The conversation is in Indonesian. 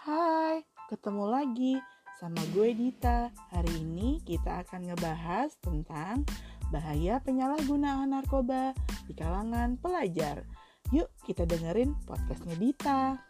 Hai, ketemu lagi sama gue Dita. Hari ini kita akan ngebahas tentang bahaya penyalahgunaan narkoba di kalangan pelajar. Yuk kita dengerin podcastnya Dita.